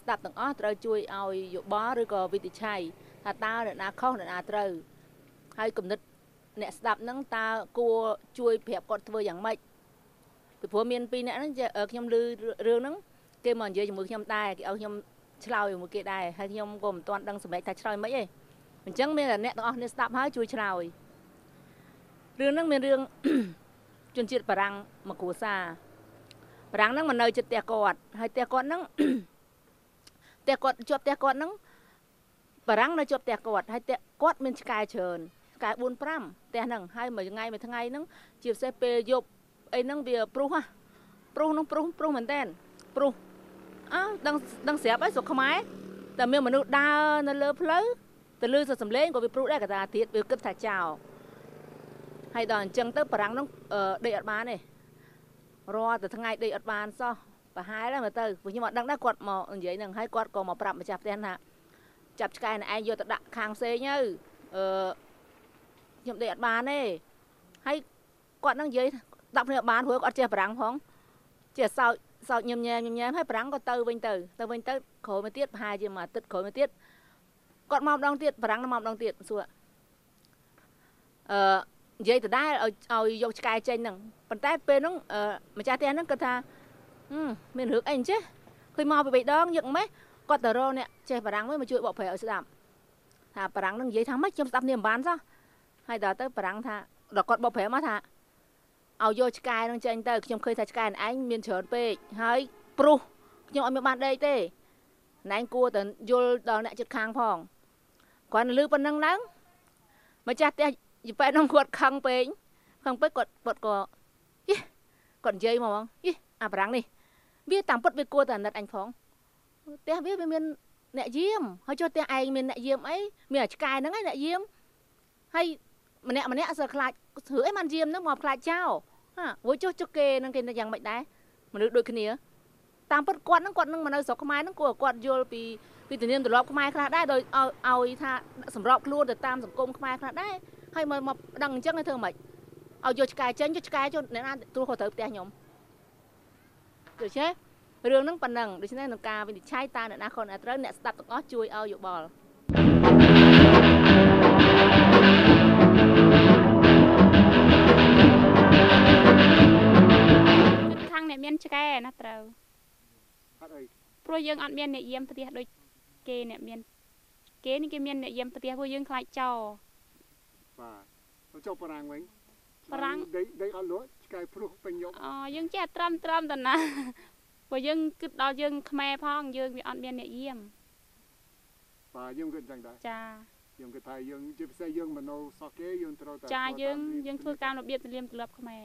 ស្ដាប់ទាំងអស់ត្រូវជួយឲ្យយោបល់ឬក៏វិនិច្ឆ័យថាតើអ្នកណាខុសអ្នកណាត្រូវហើយគំនិតអ្នកស្ដាប់ហ្នឹងតើគួរជួយប្រាប់គាត់ធ្វើយ៉ាងម៉េចពីព្រោះមានពីរអ្នកហ្នឹងខ្ញុំឮរឿងហ្នឹងគេមកនិយាយជាមួយខ្ញុំដែរគេឲ្យខ្ញុំឆ្លើយជាមួយគេដែរហើយខ្ញុំក៏មិនទាន់ដឹងសម្រេចថាឆ្លើយមិនទេអញ្ចឹងមានតែអ្នកទាំងអស់នេះស្ដាប់ហើយជួយឆ្លើយរឿងហ្នឹងមានរឿងជនជាតិបារាំងមកគ្រួសារ បារាំងហ្នឹងមកនៅជិតផ្ទះគាត់ហើយផ្ទះគាត់ហ្នឹងផ្ទះគាត់ជាប់ផ្ទះគាត់ហ្នឹងបារាំងនៅជាប់ផ្ទះគាត់ហើយផ្ទះគាត់មានឆ្កែច្រើនឆ្កែ4 5ផ្ទះហ្នឹងហើយមួយថ្ងៃមួយថ្ងៃហ្នឹងជាពិសេសពេលយប់អីហ្នឹងវាព្រុសហ่ะព្រុសហ្នឹងព្រុសព្រុសមែនតើព្រុសអើដឹងដឹងស្រាប់ហើយស្រុកខ្មែរតែមានមនុស្សដើរនៅលើផ្លូវទៅលឺសសំឡេងក៏វាព្រុសដែរកតាទៀតវាគិតថាចោលហើយដល់អញ្ចឹងទៅបារាំងហ្នឹងដេកអត់បានទេ រាល់តែថ្ងៃដេកអត់បានសោះប្រហែលមើលទៅពួកខ្ញុំអត់ដឹងដែរគាត់មកនិយាយហ្នឹងហើយគាត់ក៏មកប្រាប់ម្ចាស់ផ្ទះថាចាប់ឆ្កែណឯងយកទៅដាក់ខាងផ្សេងទៅអឺខ្ញុំដេកអត់បានទេហើយគាត់នឹងនិយាយដាក់គ្នាបានព្រោះគាត់អត់ចេះបារាំងផងចេះសោចសោចញឹមញែមញឹមញែមហើយប្រាំងក៏ទៅវិញទៅទៅវិញទៅក្រោយមកទៀតប្រហែលជាមួយអាទិត្យក្រោយមកទៀតគាត់មកម្ដងទៀតប្រាំងមកម្ដងទៀតសួរអឺ និយាយដដែលឲ្យឲ្យយកឆ្កែចេញហ្នឹងប៉ុន្តែពេលហ្នឹងម្ចាស់ផ្ទះហ្នឹងគាត់ថាមានរឿងអីអញ្ចេះឃើញមកពីបៃដងយកម៉េះគាត់ទៅរកអ្នកចេះបារាំងវិញមកជួយបកប្រែឲ្យស្ដាប់ថាបារាំងហ្នឹងនិយាយថាម៉េចខ្ញុំស្ដាប់នេះមិនបានសោះហើយដល់ទៅបារាំងថាដល់គាត់បកប្រែមកថាឲ្យយកឆ្កែនឹងចេញទៅខ្ញុំឃើញថាឆ្កែឯងមានច្រើនពេកហើយព្រុសខ្ញុំអត់មានបានដេកទេណែគួរតែយល់ដល់អ្នកចិត្តខាងផងគាត់លឺប៉ុណ្ណឹងឡើងម្ចាស់ផ្ទះ យីប៉ែនគាត់ខឹងពេកខឹងពេកគាត់គាត់ក៏យីគាត់និយាយមកហ្មងយីអាប្រាំងនេះវាតាមពិតវាគួរតែអាណិតអញផងផ្ទះវាវាមានអ្នកយាមហើយចុះផ្ទះឯងមានអ្នកយាមអីមានអាឆ្កែហ្នឹងឯងអ្នកយាមហើយម្នាក់ម្នាក់សើខ្លាចធ្វើអីបានយាមហ្នឹងមកខ្លាចចោលហាវចុះចុះគេនឹងគេយ៉ាងម៉េចដែរមនុស្សដូចគ្នាតាមពិតគាត់ហ្នឹងគាត់នឹងមកនៅស្រុកខ្មែរហ្នឹងគាត់គាត់យល់ពីពីទំនៀមទម្លាប់ខ្មែរខ្លះដែរដោយឲ្យឲ្យថាសម្របខ្លួនទៅតាមសង្គមខ្មែរខ្លះដែរ ហើយមកមកដឹងអញ្ចឹងធ្វើម៉េចឲ្យយកឆ្កែចេញយកឆ្កែចូលអ្នកណាទ្រោះក៏ត្រូវផ្ទះខ្ញុំដូច្នេះរឿងហ្នឹងប៉ុណ្ណឹងដូច្នេះក្នុងការវិនិច្ឆ័យតើអ្នកណាខុសអ្នកត្រូវអ្នកស្ដាប់ទាំងអស់ជួយឲ្យយោបល់អ្នកមានឆ្កែណាត្រូវអត់អីព្រោះយើងអត់មានអ្នកយាមផ្ទះដូចគេអ្នកមានគេនេះគេមានអ្នកយាមផ្ទះព្រោះយើងខ្លាចចោ បាទចុះបារាំងវិញបារាំងដេកដេកអត់លក់ឆ្កែព្រុសពេញយប់អូយើងចេះត្រឹមត្រឹមតាណាព្រោះយើងគិតដល់យើងខ្មែរផងយើងវាអត់មានអ្នកយាមបាទយើងគិតចឹងដែរចាយើងគិតថាយើងជាពិសេសយើងមโนសោះគេយើងត្រូវតែចាយើងយើងធ្វើការរបៀបទលាមទម្លាប់ខ្មែរ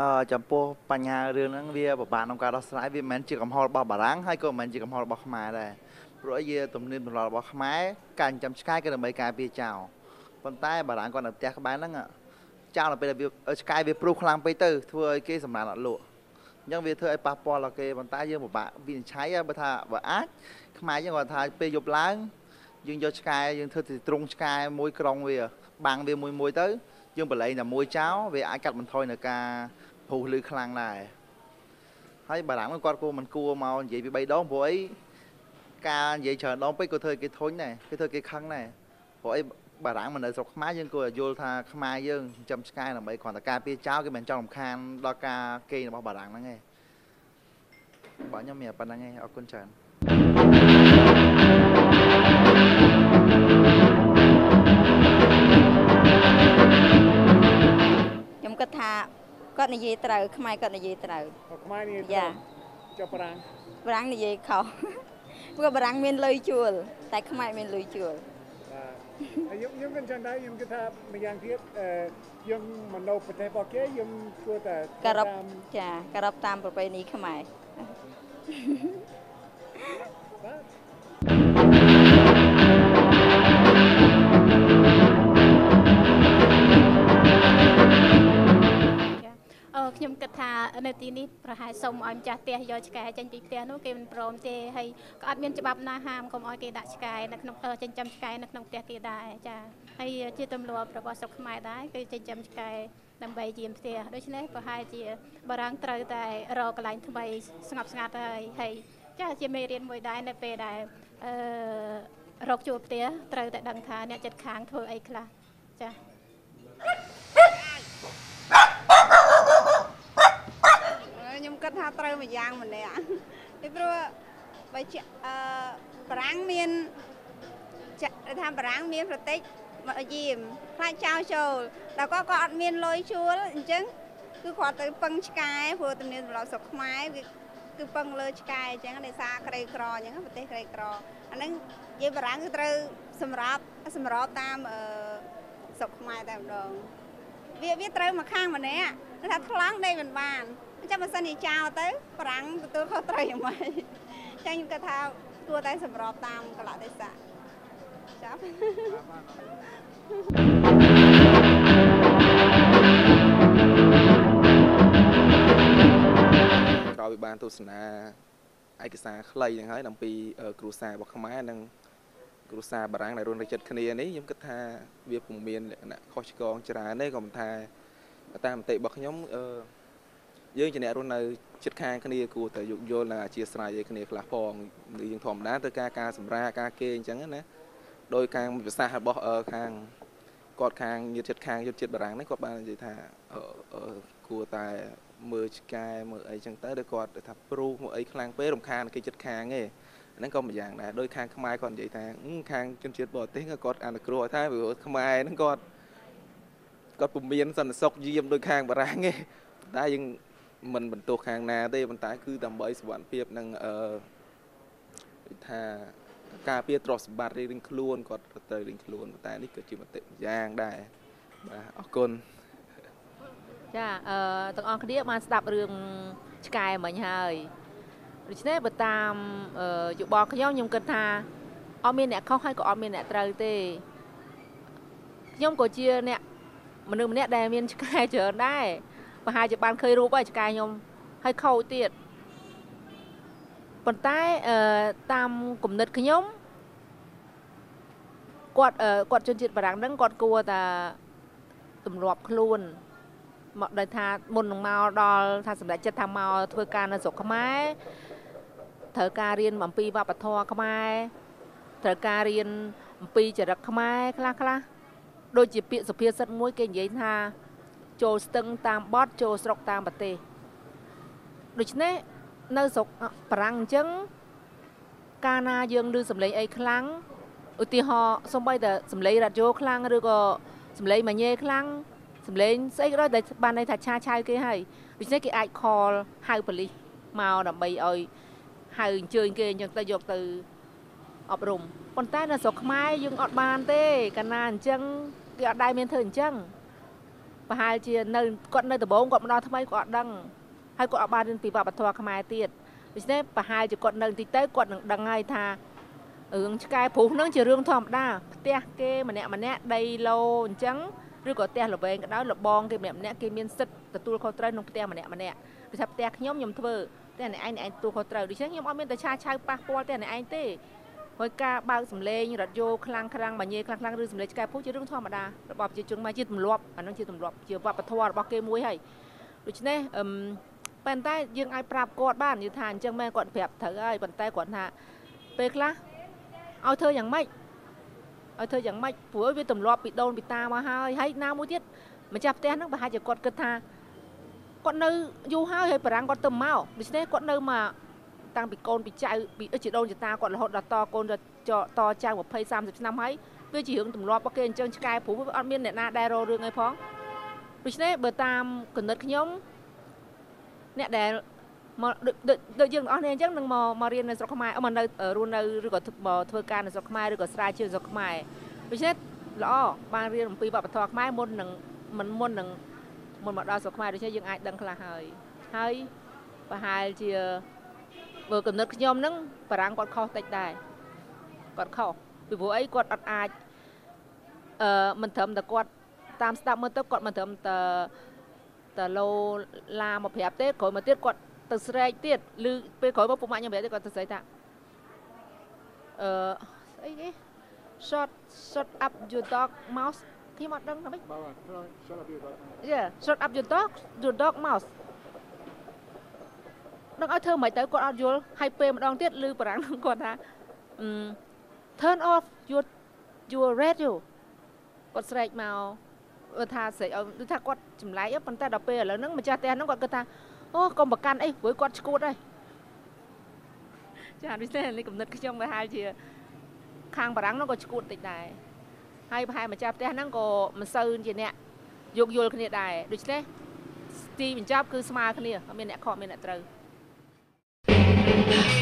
អឺចំពោះបញ្ហារឿងហ្នឹងវាពិបាកក្នុងការដោះស្រាយវាមិនមែនជាកំហុសរបស់បារាំងហើយក៏មិនមែនជាកំហុសរបស់ខ្មែរដែរព្រោះអីវាទំនៀមទម្លាប់របស់ខ្មែរការចិញ្ចឹមឆ្កែគឺដើម្បីការពារចោល ប៉ុន្តែបារាំងគាត់នៅផ្ទះក្បែរហ្នឹងចោលនៅពេលវាឆ្កែវាព្រុសខ្លាំងពេកទៅធ្វើឲ្យគេសម្រានអត់លក់អញ្ចឹងវាធ្វើឲ្យប៉ះពាល់ដល់គេប៉ុន្តែយើងពិបាកវិនិច្ឆ័យបើថាបើអាចខ្មែរយើងគាត់ថាពេលយប់ឡើងយើងយកឆ្កែយើងធ្វើទីត្រង់ឆ្កែមួយក្រុងវាបាំងវាមួយមួយទៅយើងបលែងតែមួយចោលវាអាចកាត់បន្ថយនៅការពុះលឺខ្លាំងដែរហើយបារាំងគាត់គួរមិនគួរមកនិយាយពី3ដងព្រោះអីការនិយាយច្រើនដងពេកក៏ធ្វើគេធុញដែរគេធ្វើគេខឹងដែរព្រោះអី បារាំងមិននៅស្រុកខ្មែរយើងគួរយល់ថាខ្មែរយើងចិញ្ចឹមឆ្កែដើម្បីគ្រាន់តែការពារចោលគេមិនចង់រំខានដល់ការគេរបស់បារាំងហ្នឹងឯងបងខ្ញុំមានប៉ុណ្្នឹងឯងអរគុណច្រើនខ្ញុំគិតថាគាត់និយាយត្រូវខ្មែរគាត់និយាយត្រូវខ្មែរនិយាយត្រូវចុះបារាំងបារាំងនិយាយខុសព្រោះបារាំងមានលុយជួលតែខ្មែរមានលុយជួលបាទ ខ្ញុំខ្ញុំគិតចឹងដែរខ្ញុំគិតថាម្យ៉ាងទៀតយើងមនោប្រទេសរបស់គេយើងគួរតែគោរពចាគោរពតាមប្រពៃណីខ្មែរ ខ្ញុំគិតថានៅទីនេះប្រហែលសុំឲ្យម្ចាស់ផ្ទះយកឆ្កែចេញពីផ្ទះនោះគេមិនព្រមទេហើយក៏អត់មានច្បាប់ណាហាមកុំឲ្យគេដាក់ឆ្កែនៅក្នុងចិញ្ចឹមឆ្កែនៅក្នុងផ្ទះគេដែរចាហើយជាទម្លាប់របស់ស្រុកខ្មែរដែរគឺចិញ្ចឹមឆ្កែដើម្បីជាផ្ទះដូច្នេះប្រហែលជាបារាំងត្រូវតែរកកន្លែងថ្មីស្ងប់ស្ងាត់ហើយហើយចាជាមេរៀនមួយដែរនៅពេលដែលអឺរកជួលផ្ទះត្រូវតែដឹងថាអ្នកចិត្តខាងធ្វើអីខ្លះចា ខ្ញុំគិតថាត្រូវមួយយ៉ាងម្នាក់ពីព្រោះបើជាអឺបារាំងមានចាក់ថាបារាំងមានប្រទេសមកយាមខ្លាចចោលចូលដល់ក៏ក៏អត់មានលុយជួលអញ្ចឹងគឺគាត់ទៅពឹងឆ្កែព្រោះទំនៀមទម្លាប់ស្រុកខ្មែរវាគឺពឹងលើឆ្កែអញ្ចឹងដោយសារក្រីក្រអញ្ចឹងប្រទេសក្រីក្រអាហ្នឹងនិយាយបារាំងគឺត្រូវសម្រាប់សម្របតាមអឺស្រុកខ្មែរតែម្ដងវាវាត្រូវមកខាងម្នាក់ថាថ្លង់ដេកមិនបានអញ្ចឹងបើសិនជាចោលទៅបារាំងទទួលខុសត្រូវយ៉ាងម៉េចអញ្ចឹងខ្ញុំគិតថាគួរតែសម្របតាមកលៈទេសៈចាប់ក្រោយបានទស្សនាឯកសារខ្លីហ្នឹងហើយអំពីគ្រួសាររបស់ខ្មែរនិងគ្រួសារបារាំងដែលរួមរចិត្តគ្នានេះខ្ញុំគិតថាវាពុំមានលក្ខណៈខុសឆ្គងច្រើនទេក៏ប៉ុន្តែតាមមតិរបស់ខ្ញុំអឺ យើងជាអ្នករស់នៅចិត្តខាងគ្នាគួរតែយោគយល់និងអធិស្ឋានឲ្យគ្នាខ្លះផងឬយើងធម្មតាទៅការការសម្រាការគេអញ្ចឹងណាដោយខាងភាសារបស់ខាងគាត់ខាងញាតិចិត្តខាងយុទ្ធជាតិបារាំងនេះគាត់បាននិយាយថាគួរតែមើលឆ្កែមើលអីចឹងទៅដោយគាត់ថាព្រុសមើលអីខ្លាំងពេករំខានគេចិត្តខាងទេហ្នឹងក៏មួយយ៉ាងដែរដោយខាងខ្មែរគាត់និយាយថាខាងជនជាតិបរទេសគាត់អនុគ្រោះថាព្រោះខ្មែរហ្នឹងគាត់គាត់ពុំមានសន្តិសុខយាមដោយខាងបារាំងទេតែយើង មិនបន្ទោសខាងណាទេប៉ុន្តែគឺដើម្បីសុវត្ថិភាពនិងអឺថាការពារទ្រព្យសម្បត្តិរៀងខ្លួនគាត់ត្រូវរៀងខ្លួនតែនេះគឺជាមតិយ៉ាងដែរបាទអរគុណចាអឺទាំងអស់គ្នាបានស្ដាប់រឿងឆ្កែមិញហើយដូច្នេះបើតាមយោបល់ខ្ញុំខ្ញុំគិតថាអត់មានអ្នកខុសហើយក៏អត់មានអ្នកត្រូវទេខ្ញុំក៏ជាអ្នកមនុស្សម្នាក់ដែលមានឆ្កែច្រើនដែរ ប្រហែលជាបានឃើញរូបហើយឆ្កែខ្ញុំហើយខូចទៀតប៉ុន្តែអឺតាមគំនិតខ្ញុំគាត់គាត់ជនជាតិបារាំងហ្នឹងគាត់គួរតែទម្លាប់ខ្លួនមកដោយថាមុននឹងមកដល់ថាសម្ដេចចិត្តថាមកធ្វើការនៅស្រុកខ្មែរត្រូវការរៀនអំពីវប្បធម៌ខ្មែរត្រូវការរៀនអំពីចរិតខ្មែរខ្លះខ្លះដូចជាពាក្យសុភាសិតមួយគេនិយាយថា ចូលស្ទឹងតាមបត់ចូលស្រុកតាមប្រទេសដូច្នេះនៅស្រុកបារាំងអញ្ចឹងកាលណាយើងឮសំឡេងអីខ្លាំងឧទាហរណ៍សំបីតែសំឡេងរ៉ាឌីយ៉ូខ្លាំងឬក៏សំឡេងម៉ាញ៉េខ្លាំងសំឡេងស្អីក៏ដោយដែលបានន័យថាឆាឆៅគេហើយដូច្នេះគេអាច call ហៅប៉ូលីសមកដើម្បីឲ្យហៅអញ្ជើញគេអញ្ចឹងទៅយកទៅអប់រំប៉ុន្តែនៅស្រុកខ្មែរយើងអត់បានទេកាលណាអញ្ចឹងគេអត់ដែរមានធ្វើអញ្ចឹង ប្រហែលជានៅគាត់នៅដំបងគាត់មកដល់ថ្មីគាត់អត់ដឹងហើយគាត់អត់បានរៀនពីវប្បធម៌ខ្មែរទៀតដូច្នេះប្រហែលជាគាត់នៅទីទៅគាត់នឹងដឹងហើយថារឿងឆ្កែព្រុសហ្នឹងជារឿងធម្មតាផ្ទះគេម្នាក់ម្នាក់ដីឡូអញ្ចឹងឬក៏ផ្ទះល្វែងក៏ដោយលបងគេម្នាក់ម្នាក់គេមានសិទ្ធិទទួលខុសត្រូវក្នុងផ្ទះម្នាក់ម្នាក់ដូចថាផ្ទះខ្ញុំខ្ញុំធ្វើផ្ទះអ្នកឯងអ្នកឯងទទួលខុសត្រូវដូច្នេះខ្ញុំអត់មានតែឆាឆៅប៉ះពាល់ផ្ទះអ្នកឯងទេ ហើយការបើកសម្លេងរ៉ាឌីយ៉ូខ្លាំងខ្លាំងបាញ់ខ្លាំងខ្លាំងឬសម្លេងឆ្កែពុះជារឿងធម្មតារបស់ប្រជាជនមកជាទម្លាប់អានឹងជាទម្លាប់ជាវប្បធម៌របស់គេមួយហើយដូច្នេះអឺប៉ុន្តែយើងអាចប្រាប់គាត់បាននិយាយថាអញ្ចឹងមែនគាត់ប្រាប់ត្រូវហើយប៉ុន្តែគាត់ថាពេលខ្លះឲ្យធ្វើយ៉ាងម៉េចឲ្យធ្វើយ៉ាងម៉េចព្រោះវាទម្លាប់ពីដូនពីតាមកហើយហើយណាមួយទៀតម្ចាស់ផ្ទះហ្នឹងប្រហែលជាគាត់គិតថាគាត់នៅយូរហើយហើយបារាំងគាត់ទៅមកដូច្នេះគាត់នៅមក តាំងពីកូនពីចៅពីអិជាដូនចតាគាត់រហូតដល់តកូនតចៅ20 30ឆ្នាំហើយវាជារឿងទម្លាប់របស់គេអញ្ចឹងឆ្កែព្រោះវាអត់មានអ្នកណាដែលរករឿងអីផងដូច្នេះបើតាមគណិតខ្ញុំអ្នកដែលមកដូចយើងទាំងអស់គ្នាអញ្ចឹងនឹងមកមករៀននៅស្រុកខ្មែរមកនៅរស់នៅឬក៏ធ្វើការនៅស្រុកខ្មែរឬក៏ស្រាវជ្រាវស្រុកខ្មែរដូច្នេះល្អបានរៀនអំពីវប្បធម៌ខ្មែរមុននឹងមិនមុននឹងមុនមកដល់ស្រុកខ្មែរដូច្នេះយើងអាចដឹងខ្លះហើយហើយប្រហែលជា បើកំណត់ខ្ញុំហ្នឹងបារាំងគាត់ខុសតិចដែរគាត់ខុសពីព្រោះអីគាត់អត់អាចអឺមិនត្រឹមតែគាត់តាមស្ដាប់មើលទៅគាត់មិនត្រឹមតែតែលោឡាមកប្រាប់ទេក្រោយមកទៀតគាត់ទៅស្រែកទៀតឬពេលក្រោយមកពុកម៉ាក់ខ្ញុំប្រាប់ទៀតគាត់ទៅស្រែកថាអឺស្អីគេ shot shot up your dog mouse ខ្ញុំអត់ដឹងថាម៉េច Yeah shot up your dog your dog mouse ដឹងឲ្យធ្វើមិនទៅគាត់អត់យល់ហើយពេលម្ដងទៀតឮបារាំងគាត់ថា turn off your your radio គាត់ស្រែកមកគាត់ថាស្រែកឲ្យដូចថាគាត់ចម្លែកប៉ុន្តែដល់ពេលឥឡូវហ្នឹងម្ចាស់ផ្ទះហ្នឹងគាត់គិតថាអូកុំប្រកាន់អីព្រោះគាត់ឈួតហើយចាដូច្នេះនេះកំណត់ខ្ញុំប្រហែលជា ខាងបារាំងហ្នឹងក៏ឈួតតិចដែរហើយប្រហែលម្ចាស់ផ្ទះហ្នឹងក៏មិនសូវជាអ្នកយោគយល់គ្នាដែរដូច្នេះទីបញ្ចប់គឺស្មើគ្នាអត់មានអ្នកខកមានអ្នកត្រូវ Thank